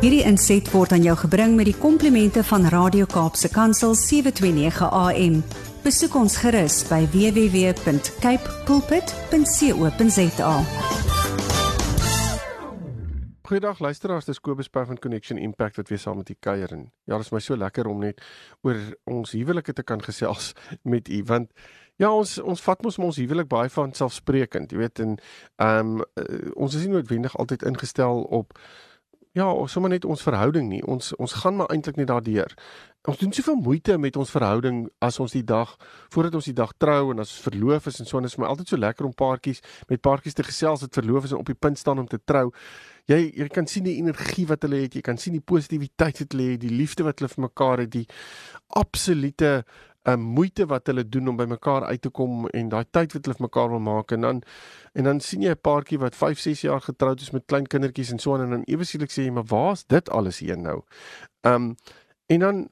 Hierdie inset word aan jou gebring met die komplimente van Radio Kaapse Kansel 729 AM. Besoek ons gerus by www.cape pulpit.co.za. Goeiedag luisteraars, dis Kobus Pau van Connection Impact wat weer saam met u kuier en ja, dit is my so lekker om net oor ons huwelike te kan gesels met u want ja, ons ons vat mos ons huwelik baie van selfsprekend, jy weet en ehm um, ons is nie noodwendig altyd ingestel op ja, sommer net ons verhouding nie. Ons ons gaan maar eintlik net daardeur. Ons doen soveel moeite met ons verhouding as ons die dag voordat ons die dag trou en as ons verloof is en so en dit is my altyd so lekker om paartjies met paartjies te gesels wat verloof is en op die punt staan om te trou. Jy jy kan sien die energie wat hulle het, jy kan sien die positiwiteit wat hulle het, die liefde wat hulle vir mekaar het, die absolute 'n um, moeite wat hulle doen om by mekaar uit te kom en daai tyd wat hulle vir mekaar wil maak en dan en dan sien jy 'n paartjie wat 5, 6 jaar getroud is met klein kindertjies en so aan en dan ewe skielik sê jy maar waar's dit alles hier nou? Um en dan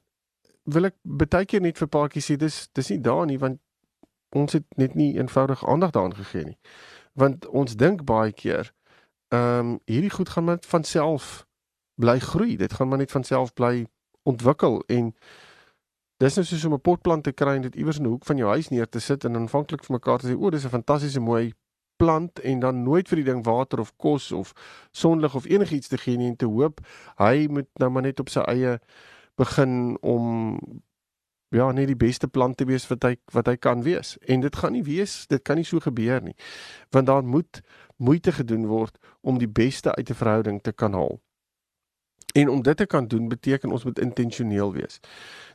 wil ek baie keer net vir paartjies sê dis dis nie daar nie want ons het net nie eenvoudig aandag daaraan gegee nie. Want ons dink baie keer um hierdie goed gaan net van self bly groei. Dit gaan maar net van self bly ontwikkel en Dis nou soos om 'n potplant te kry en dit iewers in 'n hoek van jou huis neer te sit en aanvanklik vir mekaar te sê, "O, dis 'n fantastiese mooi plant" en dan nooit vir die ding water of kos of sonlig of enigiets te gee nie en te hoop hy moet nou maar net op sy eie begin om ja, net die beste plant te wees wat hy wat hy kan wees. En dit gaan nie wees, dit kan nie so gebeur nie. Want daar moet moeite gedoen word om die beste uit 'n verhouding te kan haal. En om dit te kan doen beteken ons moet intentioneel wees.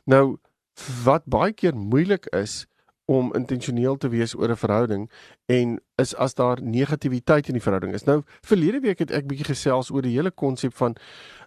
Nou wat baie keer moeilik is om intentioneel te wees oor 'n verhouding en is as daar negativiteit in die verhouding is. Nou verlede week het ek bietjie gesels oor die hele konsep van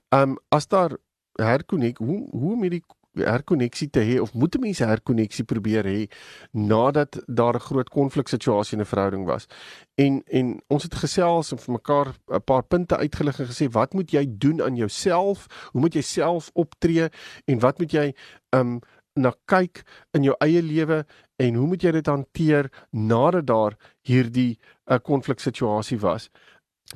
ehm um, as daar herkonnek hoe hoe om hierdie herkonneksie te hê of moet 'n mens herkonneksie probeer hê nadat daar 'n groot konfliksituasie in 'n verhouding was. En en ons het gesels en vir mekaar 'n paar punte uitgelig en gesê wat moet jy doen aan jouself? Hoe moet jy self optree en wat moet jy um na kyk in jou eie lewe en hoe moet jy dit hanteer nadat daar hierdie 'n uh, eh, konfliksituasie was?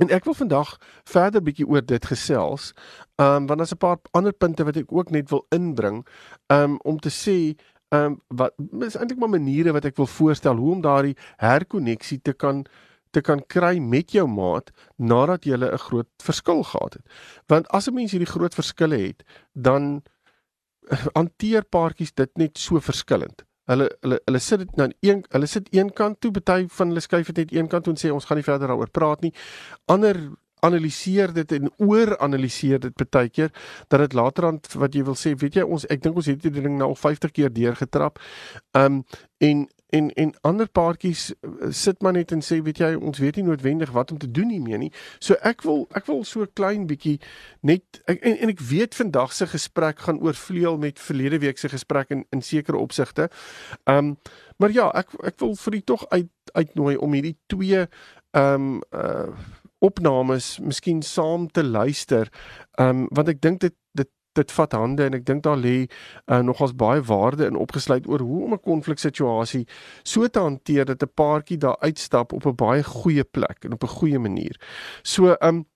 En ek wil vandag verder bietjie oor dit gesels. Ehm um, want daar's 'n paar ander punte wat ek ook net wil inbring um, om te sê ehm um, wat is eintlik maar maniere wat ek wil voorstel hoe om daardie herkonneksie te kan te kan kry met jou maat nadat jy 'n groot verskil gehad het. Want as 'n mens hierdie groot verskille het, dan hanteer paartjies dit net so verskillend. Hulle hulle hulle sit dit nou aan een hulle sit een kant toe, party van hulle skuif dit net een kant toe en sê ons gaan nie verder daaroor praat nie. Ander analiseer dit en oor analiseer dit baie keer dat dit later aan wat jy wil sê, weet jy, ons ek dink ons het hierdie ding nou al 50 keer deurgetrap. Um en en en ander paartjies eh, sit maar net en sê weet jy ons weet nie noodwendig wat om te doen hiermee nie. So ek wil ek wil so klein bietjie net ek, en en ek weet vandag se gesprek gaan oorvleuel met verlede week se gesprek in in sekere opsigte. Um maar ja, ek ek wil vir u tog uit uitnooi om hierdie twee um uh opnames miskien saam te luister. Um want ek dink dit dit vat hande en ek dink daar lê uh, nogals baie waarde in opgesluit oor hoe om 'n konfliksituasie so te hanteer dat 'n paartjie daar uitstap op 'n baie goeie plek en op 'n goeie manier. So um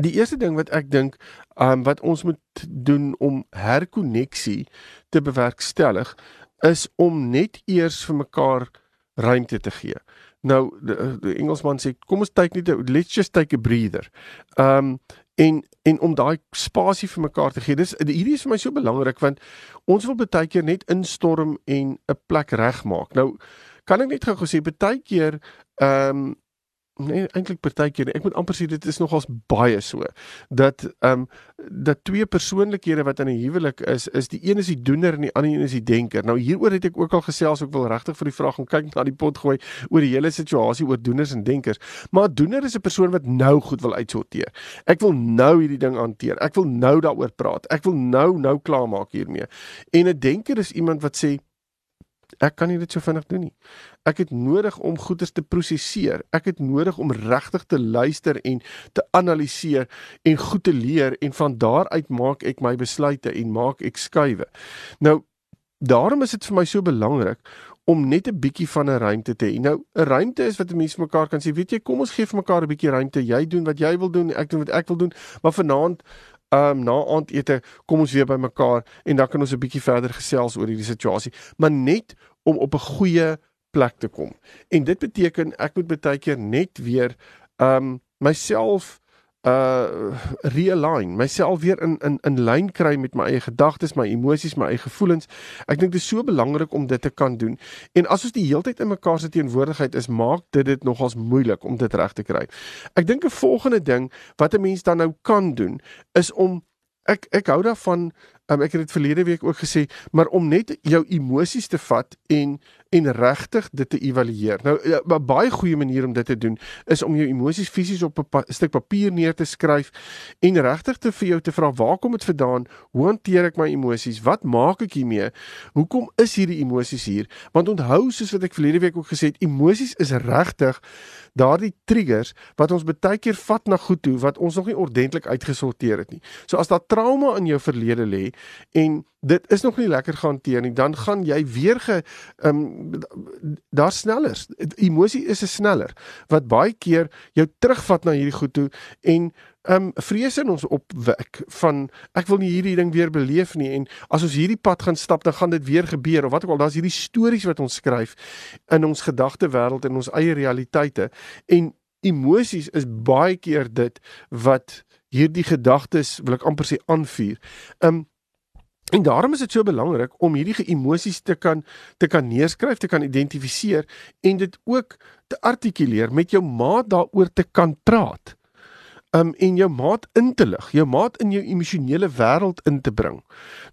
die eerste ding wat ek dink um wat ons moet doen om herkonneksie te bewerkstellig is om net eers vir mekaar ruimte te gee. Nou die, die Engelsman sê kom ons take net let's just take a breather. Um en en om daai spasie vir mekaar te gee. Dis hierdie is vir my so belangrik want ons wil baie keer net instorm en 'n plek regmaak. Nou kan ek net gou gesê baie keer um nee eintlik partykeer ek moet amper sê dit is nogals baie so dat ehm um, dat twee persoonlikhede wat in 'n huwelik is is die een is die doener en die ander een is die denker. Nou hieroor het ek ook al gesels ek wil regtig vir die vraag gaan kyk na die pot gooi oor die hele situasie oor doeners en denkers. Maar doener is 'n persoon wat nou goed wil uitsorteer. Ek wil nou hierdie ding hanteer. Ek wil nou daaroor praat. Ek wil nou nou klaarmaak hiermee. En 'n denker is iemand wat sê Ek kan nie dit so vinnig doen nie. Ek het nodig om goeders te prosesseer. Ek het nodig om regtig te luister en te analiseer en goed te leer en van daar uit maak ek my besluite en maak ek skuwe. Nou daarom is dit vir my so belangrik om net 'n bietjie van 'n ruimte te hê. Nou 'n ruimte is wat mense mekaar kan sê, weet jy, kom ons gee vir mekaar 'n bietjie ruimte. Jy doen wat jy wil doen, ek doen wat ek wil doen, maar vanaand ehm um, na aandete kom ons weer bymekaar en dan kan ons 'n bietjie verder gesels oor hierdie situasie, maar net om op 'n goeie plek te kom. En dit beteken ek moet baie keer net weer ehm um, myself uh realign myself weer in in in lyn kry met my eie gedagtes, my emosies, my eie gevoelens. Ek dink dit is so belangrik om dit te kan doen. En as ons die heeltyd in mekaar se teenwoordigheid is, maak dit dit nogals moeilik om dit reg te kry. Ek dink 'n volgende ding wat 'n mens dan nou kan doen is om ek ek hou daarvan um, ek het dit verlede week ook gesê, maar om net jou emosies te vat en en regtig dit te evalueer. Nou 'n ja, baie goeie manier om dit te doen is om jou emosies fisies op 'n pa stuk papier neer te skryf en regtig te vir jou te vra waar kom dit vandaan? Hoe hanteer ek my emosies? Wat maak ek hiermee? Hoekom is hierdie emosies hier? Want onthou soos wat ek verlede week ook gesê het, emosies is regtig daardie triggers wat ons baie keer vat na goed toe wat ons nog nie ordentlik uitgesorteer het nie. So as daar trauma in jou verlede lê en dit is nog nie lekker gehanteer nie, dan gaan jy weer ge ehm um, daar sneller. Emosie is 'n sneller wat baie keer jou terugvat na hierdie goed toe en ehm um, vrees in ons opwek van ek wil nie hierdie ding weer beleef nie en as ons hierdie pad gaan stap dan gaan dit weer gebeur of wat ook al daar's hierdie stories wat ons skryf in ons gedagte wêreld en ons eie realiteite en emosies is baie keer dit wat hierdie gedagtes wil ek amper sê aanvuur. Ehm um, En daarom is dit so belangrik om hierdie emosies te kan te kan neerskryf, te kan identifiseer en dit ook te artikuleer met jou maat daaroor te kan praat um, en jou maat in te lig, jou maat in jou emosionele wêreld in te bring.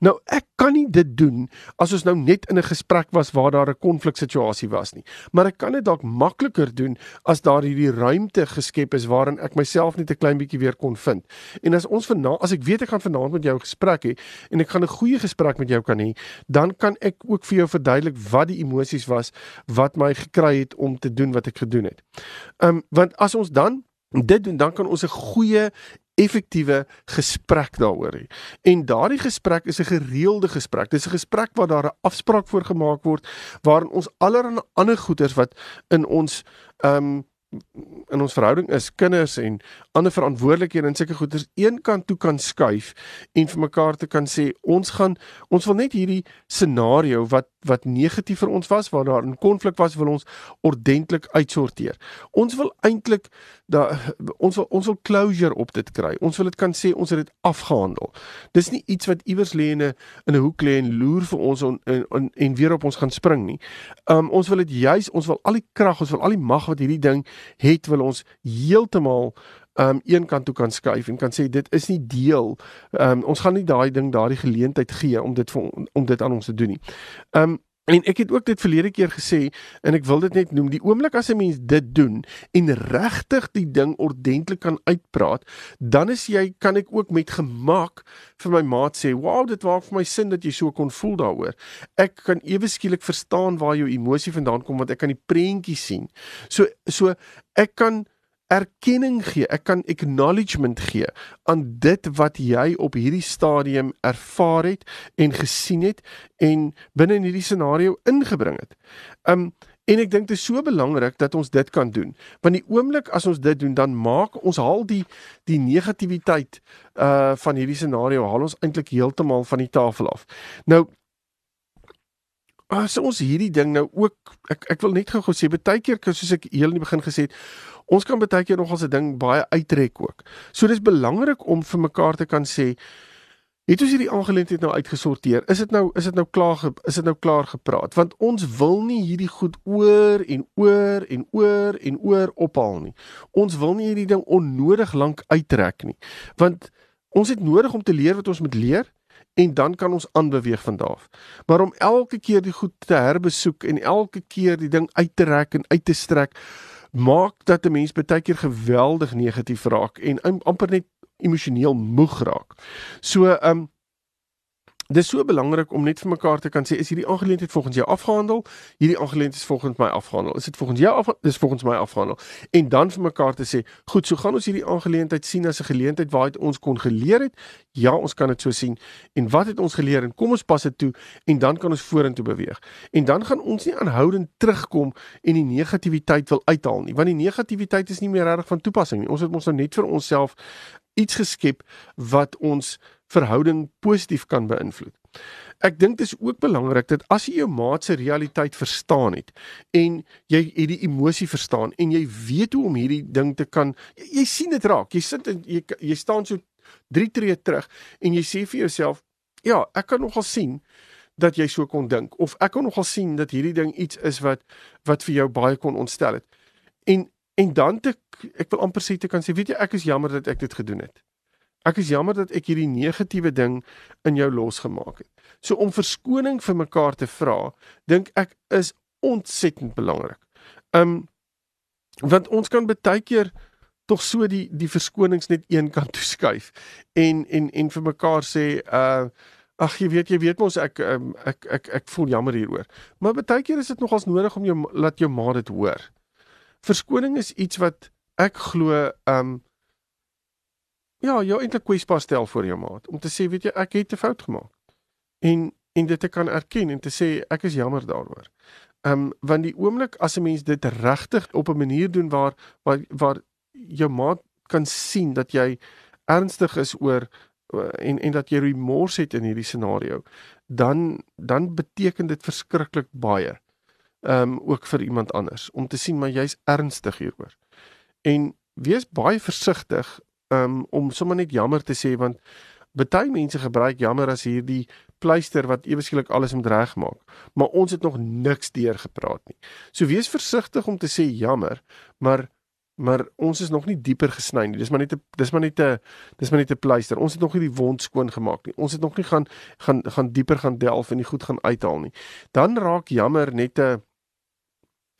Nou ek kan nie dit doen as ons nou net in 'n gesprek was waar daar 'n konfliksituasie was nie, maar ek kan dit dalk makliker doen as daar hierdie ruimte geskep is waarin ek myself net 'n klein bietjie weer kon vind. En as ons vanaand as ek weet ek gaan vanaand met jou gesprek hê en ek gaan 'n goeie gesprek met jou kan hê, dan kan ek ook vir jou verduidelik wat die emosies was wat my gekry het om te doen wat ek gedoen het. Um, want as ons dan dit doen dan kan ons 'n goeie effektiewe gesprek daaroor hê. En daardie gesprek is 'n gereelde gesprek. Dis 'n gesprek waar daar 'n afspraak voorgemaak word waarin ons allerlei ander goeders wat in ons ehm um, in ons verhouding is kinders en ander verantwoordelikhede en sulke goeders een kant toe kan skuif en vir mekaar te kan sê ons gaan ons wil net hierdie scenario wat wat negatief vir ons was waar daar 'n konflik was wil ons ordentlik uitsorteer. Ons wil eintlik da ons wil ons wil closure op dit kry. Ons wil dit kan sê ons het dit afgehandel. Dis nie iets wat iewers lê in 'n in 'n hoek lê en loer vir ons en, en, en en weer op ons gaan spring nie. Um ons wil dit juis ons wil al die krag, ons wil al die mag wat hierdie ding het wil ons heeltemal um een kant toe kan skuif en kan sê dit is nie deel um ons gaan nie daai ding daardie geleentheid gee om dit vir, om dit aan ons te doen nie. Um en ek het ook dit verlede keer gesê en ek wil dit net noem die oomblik as 'n mens dit doen en regtig die ding ordentlik kan uitpraat dan is jy kan ek ook met gemak vir my maat sê wow dit maak vir my sin dat jy so kon voel daaroor ek kan ewe skielik verstaan waar jou emosie vandaan kom want ek kan die prentjie sien so so ek kan erkenning gee, ek kan acknowledgement gee aan dit wat jy op hierdie stadium ervaar het en gesien het en binne in hierdie scenario ingebring het. Um en ek dink dit is so belangrik dat ons dit kan doen. Want die oomblik as ons dit doen, dan maak ons haal die die negativiteit uh van hierdie scenario haal ons eintlik heeltemal van die tafel af. Nou as ons hierdie ding nou ook ek ek wil net gou-gou sê baie keer soos ek heel in die begin gesê het ons kan baie keer nog as 'n ding baie uittrek ook. So dis belangrik om vir mekaar te kan sê het ons hierdie aangeleentheid nou uitgesorteer? Is dit nou is dit nou klaar is dit nou klaar gepraat? Want ons wil nie hierdie goed oor en oor en oor en oor ophaal nie. Ons wil nie hierdie ding onnodig lank uittrek nie. Want ons het nodig om te leer wat ons moet leer en dan kan ons aanbeweeg van daar af. Maar om elke keer die goed te herbesoek en elke keer die ding uit te rek en uit te strek maak dat 'n mens baie keer geweldig negatief raak en amper net emosioneel moeg raak. So, ehm um, Dit is so belangrik om net vir mekaar te kan sê is hierdie aangeleentheid volgens jou afgehandel? Hierdie aangeleentheid is volgens my afgehandel. Is dit volgens jou af dis volgens my afgehandel? En dan vir mekaar te sê, goed, so gaan ons hierdie aangeleentheid sien as 'n geleentheid waaruit ons kon geleer het. Ja, ons kan dit so sien. En wat het ons geleer en kom ons pas dit toe en dan kan ons vorentoe beweeg. En dan gaan ons nie aanhoudend terugkom en die negativiteit wil uithaal nie, want die negativiteit is nie meer reg van toepassing nie. Ons het ons nou net vir onsself iets geskep wat ons verhouding positief kan beïnvloed. Ek dink dit is ook belangrik dat as jy jou maat se realiteit verstaan het en jy het die emosie verstaan en jy weet hoe om hierdie ding te kan jy, jy sien dit raak. Jy sit en jy jy staan so 3 tree terug en jy sê vir jouself, ja, ek kan nogal sien dat jy so kon dink of ek kan nogal sien dat hierdie ding iets is wat wat vir jou baie kon ontstel het. En en dan te ek wil amper sê te kan sê, weet jy, ek is jammer dat ek dit gedoen het. Ek is jammer dat ek hierdie negatiewe ding in jou losgemaak het. So om verskoning vir mekaar te vra, dink ek is ontsettend belangrik. Um want ons kan baie keer tog so die die verskonings net een kant toe skuif en en en vir mekaar sê uh ag jy weet jy weet mos ek um, ek ek ek voel jammer hieroor. Maar baie keer is dit nogals nodig om jou laat jou ma dit hoor. Verskoning is iets wat ek glo um ja, jou eintlik kwesbaar stel voor jou maat om te sê weet jy ek het 'n fout gemaak. En en dit te kan erken en te sê ek is jammer daaroor. Ehm um, want die oomblik as 'n mens dit regtig op 'n manier doen waar waar waar jou maat kan sien dat jy ernstig is oor en en dat jy remors het in hierdie scenario, dan dan beteken dit verskriklik baie. Ehm um, ook vir iemand anders om te sien maar jy's ernstig hieroor. En wees baie versigtig um, om sommer net jammer te sê want baie mense gebruik jammer as hierdie pleister wat eweskielik alles moet regmaak. Maar ons het nog niks deur gepraat nie. So wees versigtig om te sê jammer, maar maar ons is nog nie dieper gesny nie. Dis maar net 'n dis maar net 'n dis maar net 'n pleister. Ons het nog nie die wond skoon gemaak nie. Ons het nog nie gaan gaan gaan dieper gaan delf en die goed gaan uithaal nie. Dan raak jammer net 'n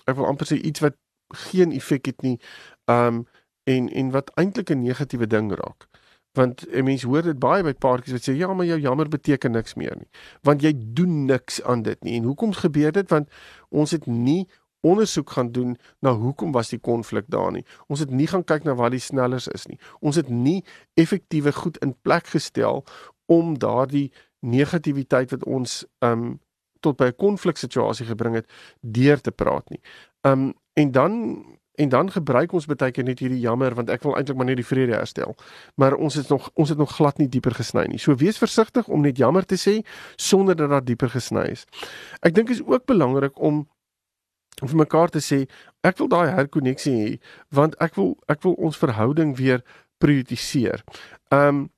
ek wil amper sê iets wat geen effek het nie. Um en en wat eintlik 'n negatiewe ding raak. Want 'n mens hoor dit baie by paartjies wat sê ja, maar jou jammer beteken niks meer nie. Want jy doen niks aan dit nie. En hoekom gebeur dit? Want ons het nie ondersoek gaan doen na hoekom was die konflik daar nie. Ons het nie gaan kyk na wat die snellers is nie. Ons het nie effektiewe goed in plek gestel om daardie negativiteit wat ons um tot by 'n konfliksituasie gebring het deur te praat nie. Um en dan En dan gebruik ons baie keer net hierdie jammer want ek wil eintlik maar net die vrede herstel. Maar ons het nog ons het nog glad nie dieper gesny nie. So wees versigtig om net jammer te sê sonder dat daar dieper gesny is. Ek dink is ook belangrik om vir mekaar te sê ek wil daai herkonneksie hê want ek wil ek wil ons verhouding weer prioritiseer. Um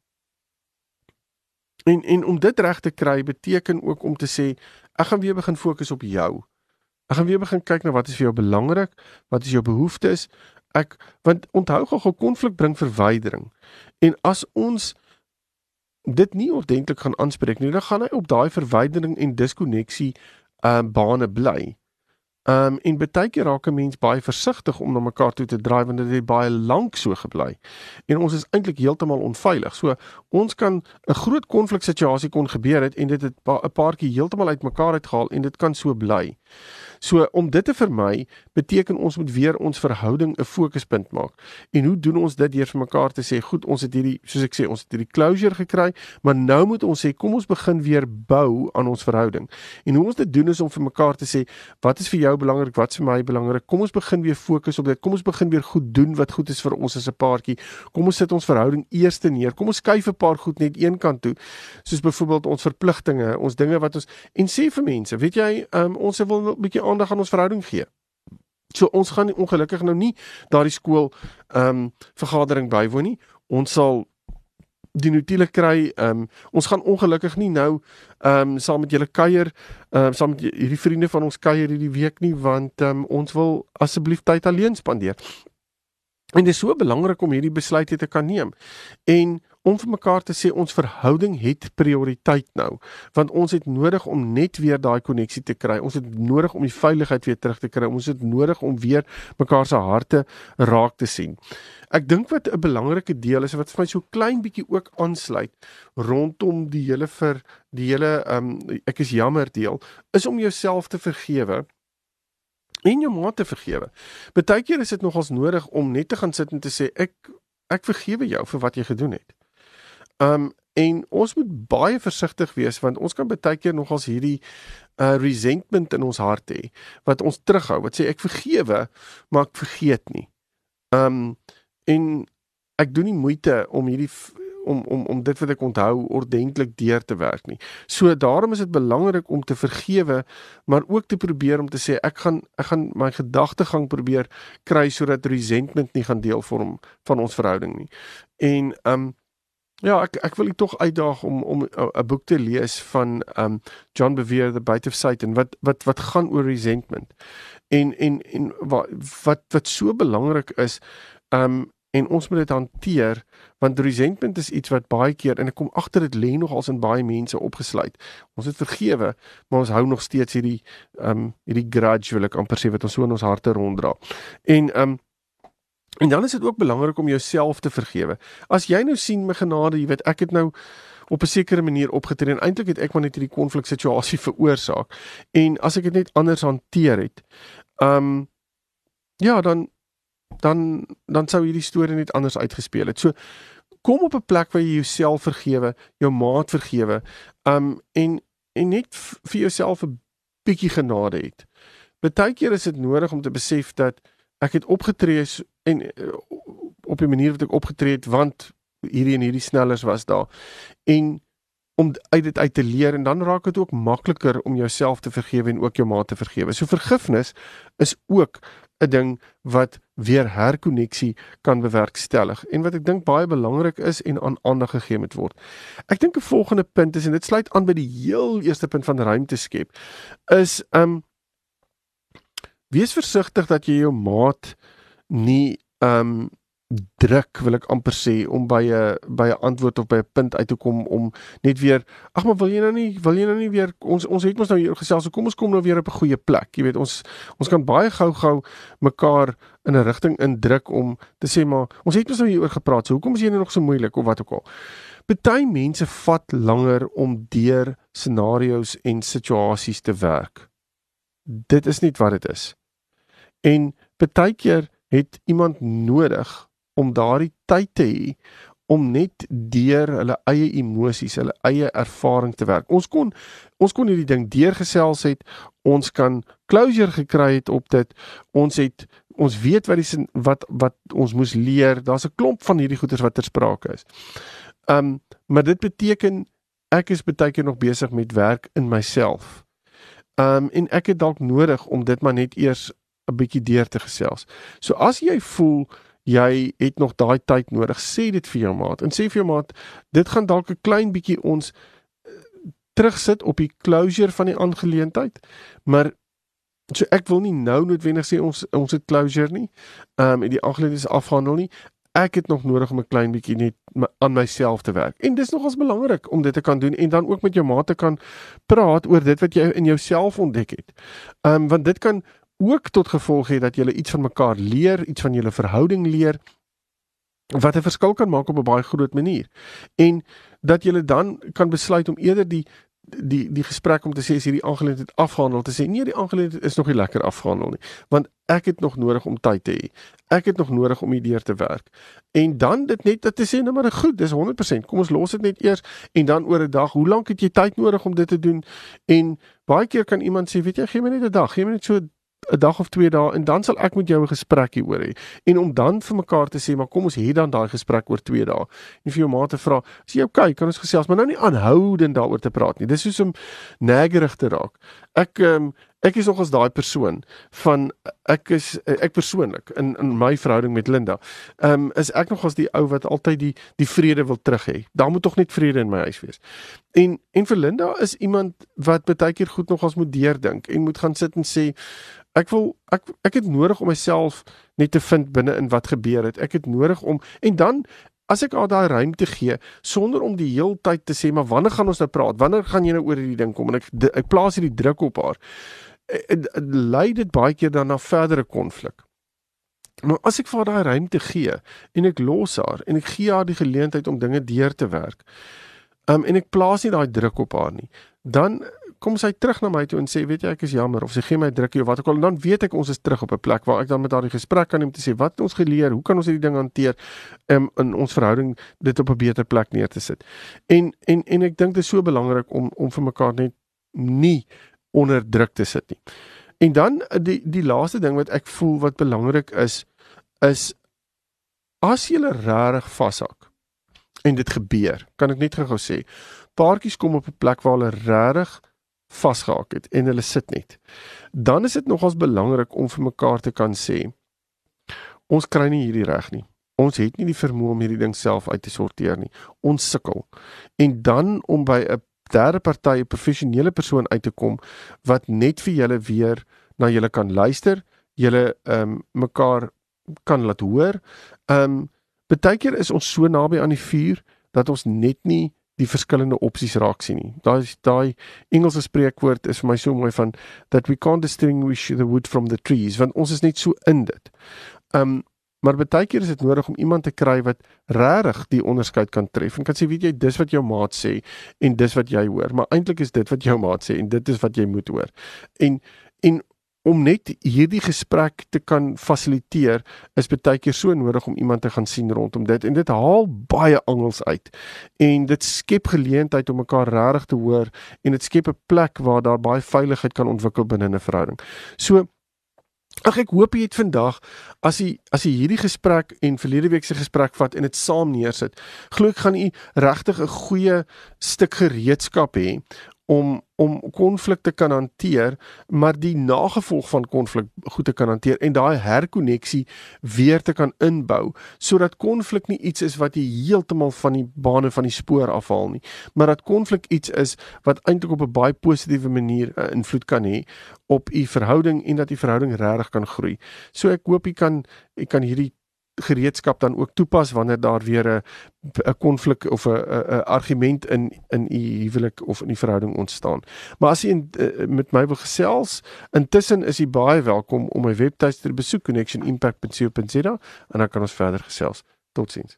en en om dit reg te kry beteken ook om te sê ek gaan weer begin fokus op jou. Ek gaan weer begin kyk na wat is vir jou belangrik, wat is jou behoeftes. Ek want onthou gou konflik bring verwydering. En as ons dit nie ordentlik gaan aanspreek nie, dan gaan hy op daai verwydering en diskonneksie uh, bane bly. Ehm um, en baie keer raak 'n mens baie versigtig om na mekaar toe te draai want dit het baie lank so gebly. En ons is eintlik heeltemal onveilig. So ons kan 'n groot konfliksituasie kon gebeur het en dit het 'n paartjie heeltemal uitmekaar uitgehaal en dit kan so bly. So om dit te vermy, beteken ons moet weer ons verhouding 'n fokuspunt maak. En hoe doen ons dit deur vir mekaar te sê, goed, ons het hierdie soos ek sê, ons het hierdie closure gekry, maar nou moet ons sê, kom ons begin weer bou aan ons verhouding. En hoe ons dit doen is om vir mekaar te sê, wat is vir jou belangrik, wat is vir my belangrik? Kom ons begin weer fokus op dit. Kom ons begin weer goed doen wat goed is vir ons as 'n paartjie. Kom ons sit ons verhouding eers neer. Kom ons skuif 'n paar goed net een kant toe. Soos byvoorbeeld ons verpligtinge, ons dinge wat ons en sê vir mense, weet jy, um, ons wil 'n bietjie aandag aan ons verhouding gee. So ons gaan ongelukkig nou nie daardie skool ehm um, vergadering bywoon nie. Ons sal die nutiele kry. Ehm um, ons gaan ongelukkig nie nou ehm um, saam met julle kuier, ehm um, saam met hierdie vriende van ons kuier hierdie week nie want ehm um, ons wil asseblief tyd alleen spandeer. En dit is so belangrik om hierdie besluite te kan neem. En om vir mekaar te sê ons verhouding het prioriteit nou want ons het nodig om net weer daai koneksie te kry ons het nodig om die veiligheid weer terug te kry ons het nodig om weer mekaar se harte raak te sien ek dink wat 'n belangrike deel is wat vir my so klein bietjie ook aansluit rondom die hele vir die hele um, ek is jammer deel is om jouself te vergewe en jou maat te vergewe. Partykeer is dit nogals nodig om net te gaan sit en te sê ek ek vergewe jou vir wat jy gedoen het. Um en ons moet baie versigtig wees want ons kan baie keer nog as hierdie uh resentment in ons hart hê wat ons terughou wat sê ek vergewe maar ek vergeet nie. Um en ek doen nie moeite om hierdie om om om dit wat ek onthou ordentlik deur te werk nie. So daarom is dit belangrik om te vergewe, maar ook te probeer om te sê ek gaan ek gaan my gedagtegang probeer kry sodat resentment nie gaan deel vorm van ons verhouding nie. En um ja, ek ek wil u tog uitdaag om om 'n boek te lees van um John Bevere The Bite of Satan wat wat wat gaan oor resentment. En en en wat wat wat so belangrik is um en ons moet dit hanteer want resentment is iets wat baie keer en ek kom agter dit lê nog als in baie mense opgesluit. Ons het vergewe, maar ons hou nog steeds hierdie um, hierdie grudge wil ek amper sê wat ons so in ons harte ronddra. En um, en dan is dit ook belangrik om jouself te vergewe. As jy nou sien my genade, jy weet ek het nou op 'n sekere manier opgetree en eintlik het ek maar net hierdie konflik situasie veroorsaak. En as ek dit net anders hanteer het, ehm um, ja, dan dan dan sou hierdie storie net anders uitgespeel het. So kom op 'n plek waar jy jouself vergewe, jou maat vergewe, um en en net vir jouself 'n bietjie genade het. Partykeer is dit nodig om te besef dat ek het opgetree en uh, op 'n manier wat ek opgetree het want hierdie en hierdie snellers was daar. En om uit dit uit te leer en dan raak dit ook makliker om jouself te vergewe en ook jou maat te vergewe. So vergifnis is ook 'n ding wat weer herkonneksie kan bewerkstellig en wat ek dink baie belangrik is en aan aandag gegee moet word. Ek dink 'n volgende punt is en dit sluit aan by die heel eerste punt van ruimte skep is um wees versigtig dat jy jou maat nie um druk wil ek amper sê om by 'n by 'n antwoord of by 'n punt uit te kom om net weer ag maar wil jy nou nie wil jy nou nie weer ons ons het mos nou hier gesels so kom ons kom nou weer op 'n goeie plek. Jy weet ons ons kan baie gou-gou mekaar in 'n rigting indruk om te sê maar ons het mos nou hieroor gepraat so hoekom is jy nou nog so moeilik? of wat ook al. Party mense vat langer om deur scenario's en situasies te werk. Dit is nie wat dit is en partykeer het iemand nodig om daardie tyd te hê om net deur hulle eie emosies, hulle eie ervaring te werk. Ons kon ons kon hierdie ding deurgesels het. Ons kan closure gekry het op dit. Ons het ons weet wat die wat wat ons moes leer. Daar's 'n klomp van hierdie goeters wat ter sprake is. Um maar dit beteken ek is baie keer nog besig met werk in myself. Um en ek het dalk nodig om dit maar net eers 'n bietjie deur te gesels. So as jy voel jy het nog daai tyd nodig, sê dit vir jou maat en sê vir jou maat, dit gaan dalk 'n klein bietjie ons uh, terugsit op die closure van die aangeleentheid, maar so ek wil nie nou noodwendig sê ons ons het closure nie. Ehm um, die aangeleentheid is afhandel nie. Ek het nog nodig om 'n klein bietjie net aan myself te werk. En dis nogals belangrik om dit te kan doen en dan ook met jou maat te kan praat oor dit wat jy in jouself ontdek het. Ehm um, want dit kan ook tot gevolg het dat jy iets van mekaar leer, iets van julle verhouding leer wat 'n verskil kan maak op 'n baie groot manier. En dat jy dan kan besluit om eerder die die die gesprek om te sê as hierdie aangeleentheid afgehandel te sê? Nee die aangeleentheid is nog nie lekker afgehandel nie want ek het nog nodig om tyd te hê. Ek het nog nodig om hierdeur te werk. En dan dit net te sê nou maar goed dis 100% kom ons los dit net eers en dan oor 'n dag hoe lank het jy tyd nodig om dit te doen? En baie keer kan iemand sê weet jy gee my net 'n dag gee my net so 'n dag of 2 dae en dan sal ek met jou 'n gesprek hieroor hê. En om dan vir mekaar te sê, maar kom ons hê dan daai gesprek oor 2 dae. En vir jou ma te vra, "Is jy okay? Kan ons gesels?" Maar nou nie aanhoudend daaroor te praat nie. Dis soos om nagerig te raak. Ek um, ek is nogals daai persoon van ek is ek persoonlik in in my verhouding met Linda. Ehm um, is ek nogals die ou wat altyd die die vrede wil terug hê. Daar moet tog net vrede in my huis wees. En en vir Linda is iemand wat baie keer goed nogals moet deurdink en moet gaan sit en sê ek wil ek ek het nodig om myself net te vind binne in wat gebeur het. Ek het nodig om en dan as ek haar daai ruimte gee sonder om die heeltyd te sê maar wanneer gaan ons nou praat? Wanneer gaan jy nou oor hierdie ding kom? En ek ek plaas hierdie druk op haar lei dit baie keer dan na verdere konflik. Maar as ek vir haar daai ruimte gee en ek los haar en ek gee haar die geleentheid om dinge deur te werk. Um en ek plaas nie daai druk op haar nie. Dan kom sy terug na my toe en sê weet jy ek is jammer of sy gee my drukkie of wat ook al en dan weet ek ons is terug op 'n plek waar ek dan met haar die gesprek kan hê om te sê wat het ons geleer, hoe kan ons hierdie ding hanteer um, in ons verhouding dit op 'n beter plek neer te sit. En en en ek dink dit is so belangrik om om vir mekaar net nie onder druk te sit nie. En dan die die laaste ding wat ek voel wat belangrik is is as jy regtig vashak en dit gebeur, kan ek net gou sê, paartjies kom op 'n plek waar hulle regtig vasgehak het en hulle sit net. Dan is dit nogals belangrik om vir mekaar te kan sê ons kry nie hierdie reg nie. Ons het nie die vermoë om hierdie ding self uit te sorteer nie. Ons sukkel. En dan om by 'n derde party, 'n professionele persoon uit te kom wat net vir julle weer na julle kan luister, julle ehm um, mekaar kan laat hoor. Ehm um, baie keer is ons so naby aan die vuur dat ons net nie die verskillende opsies raak sien nie. Daai daai Engelse spreekwoord is vir my so mooi van that we can't distinguish the wood from the trees want ons is net so in dit. Um, Maar baie keer is dit nodig om iemand te kry wat regtig die onderskeid kan tref en kan sê weet jy dis wat jou maat sê en dis wat jy hoor, maar eintlik is dit wat jou maat sê en dit is wat jy moet hoor. En om net hierdie gesprek te kan fasiliteer is baie keer so nodig om iemand te gaan sien rondom dit en dit haal baie angels uit en dit skep geleentheid om mekaar regtig te hoor en dit skep 'n plek waar daar baie veiligheid kan ontwikkel binne 'n verhouding. So Ag ek hoop jy het vandag as jy as jy hierdie gesprek en verlede week se gesprek vat en dit saam neersit, glo ek gaan u regtig 'n goeie stuk gereedskap hê om om konflik te kan hanteer, maar die nagevolg van konflik goed te kan hanteer en daai herkonneksie weer te kan inbou sodat konflik nie iets is wat jy heeltemal van die bane van die spoor afhaal nie, maar dat konflik iets is wat eintlik op 'n baie positiewe manier 'n uh, invloed kan hê op u verhouding en dat die verhouding regtig kan groei. So ek hoop jy kan jy kan hierdie gereedskap dan ook toepas wanneer daar weer 'n 'n konflik of 'n 'n argument in in u huwelik of in die verhouding ontstaan. Maar as jy in, uh, met my wil gesels, intussen is jy baie welkom om my webtuiste te besoek connectionimpact.co.za en dan kan ons verder gesels. Totsiens.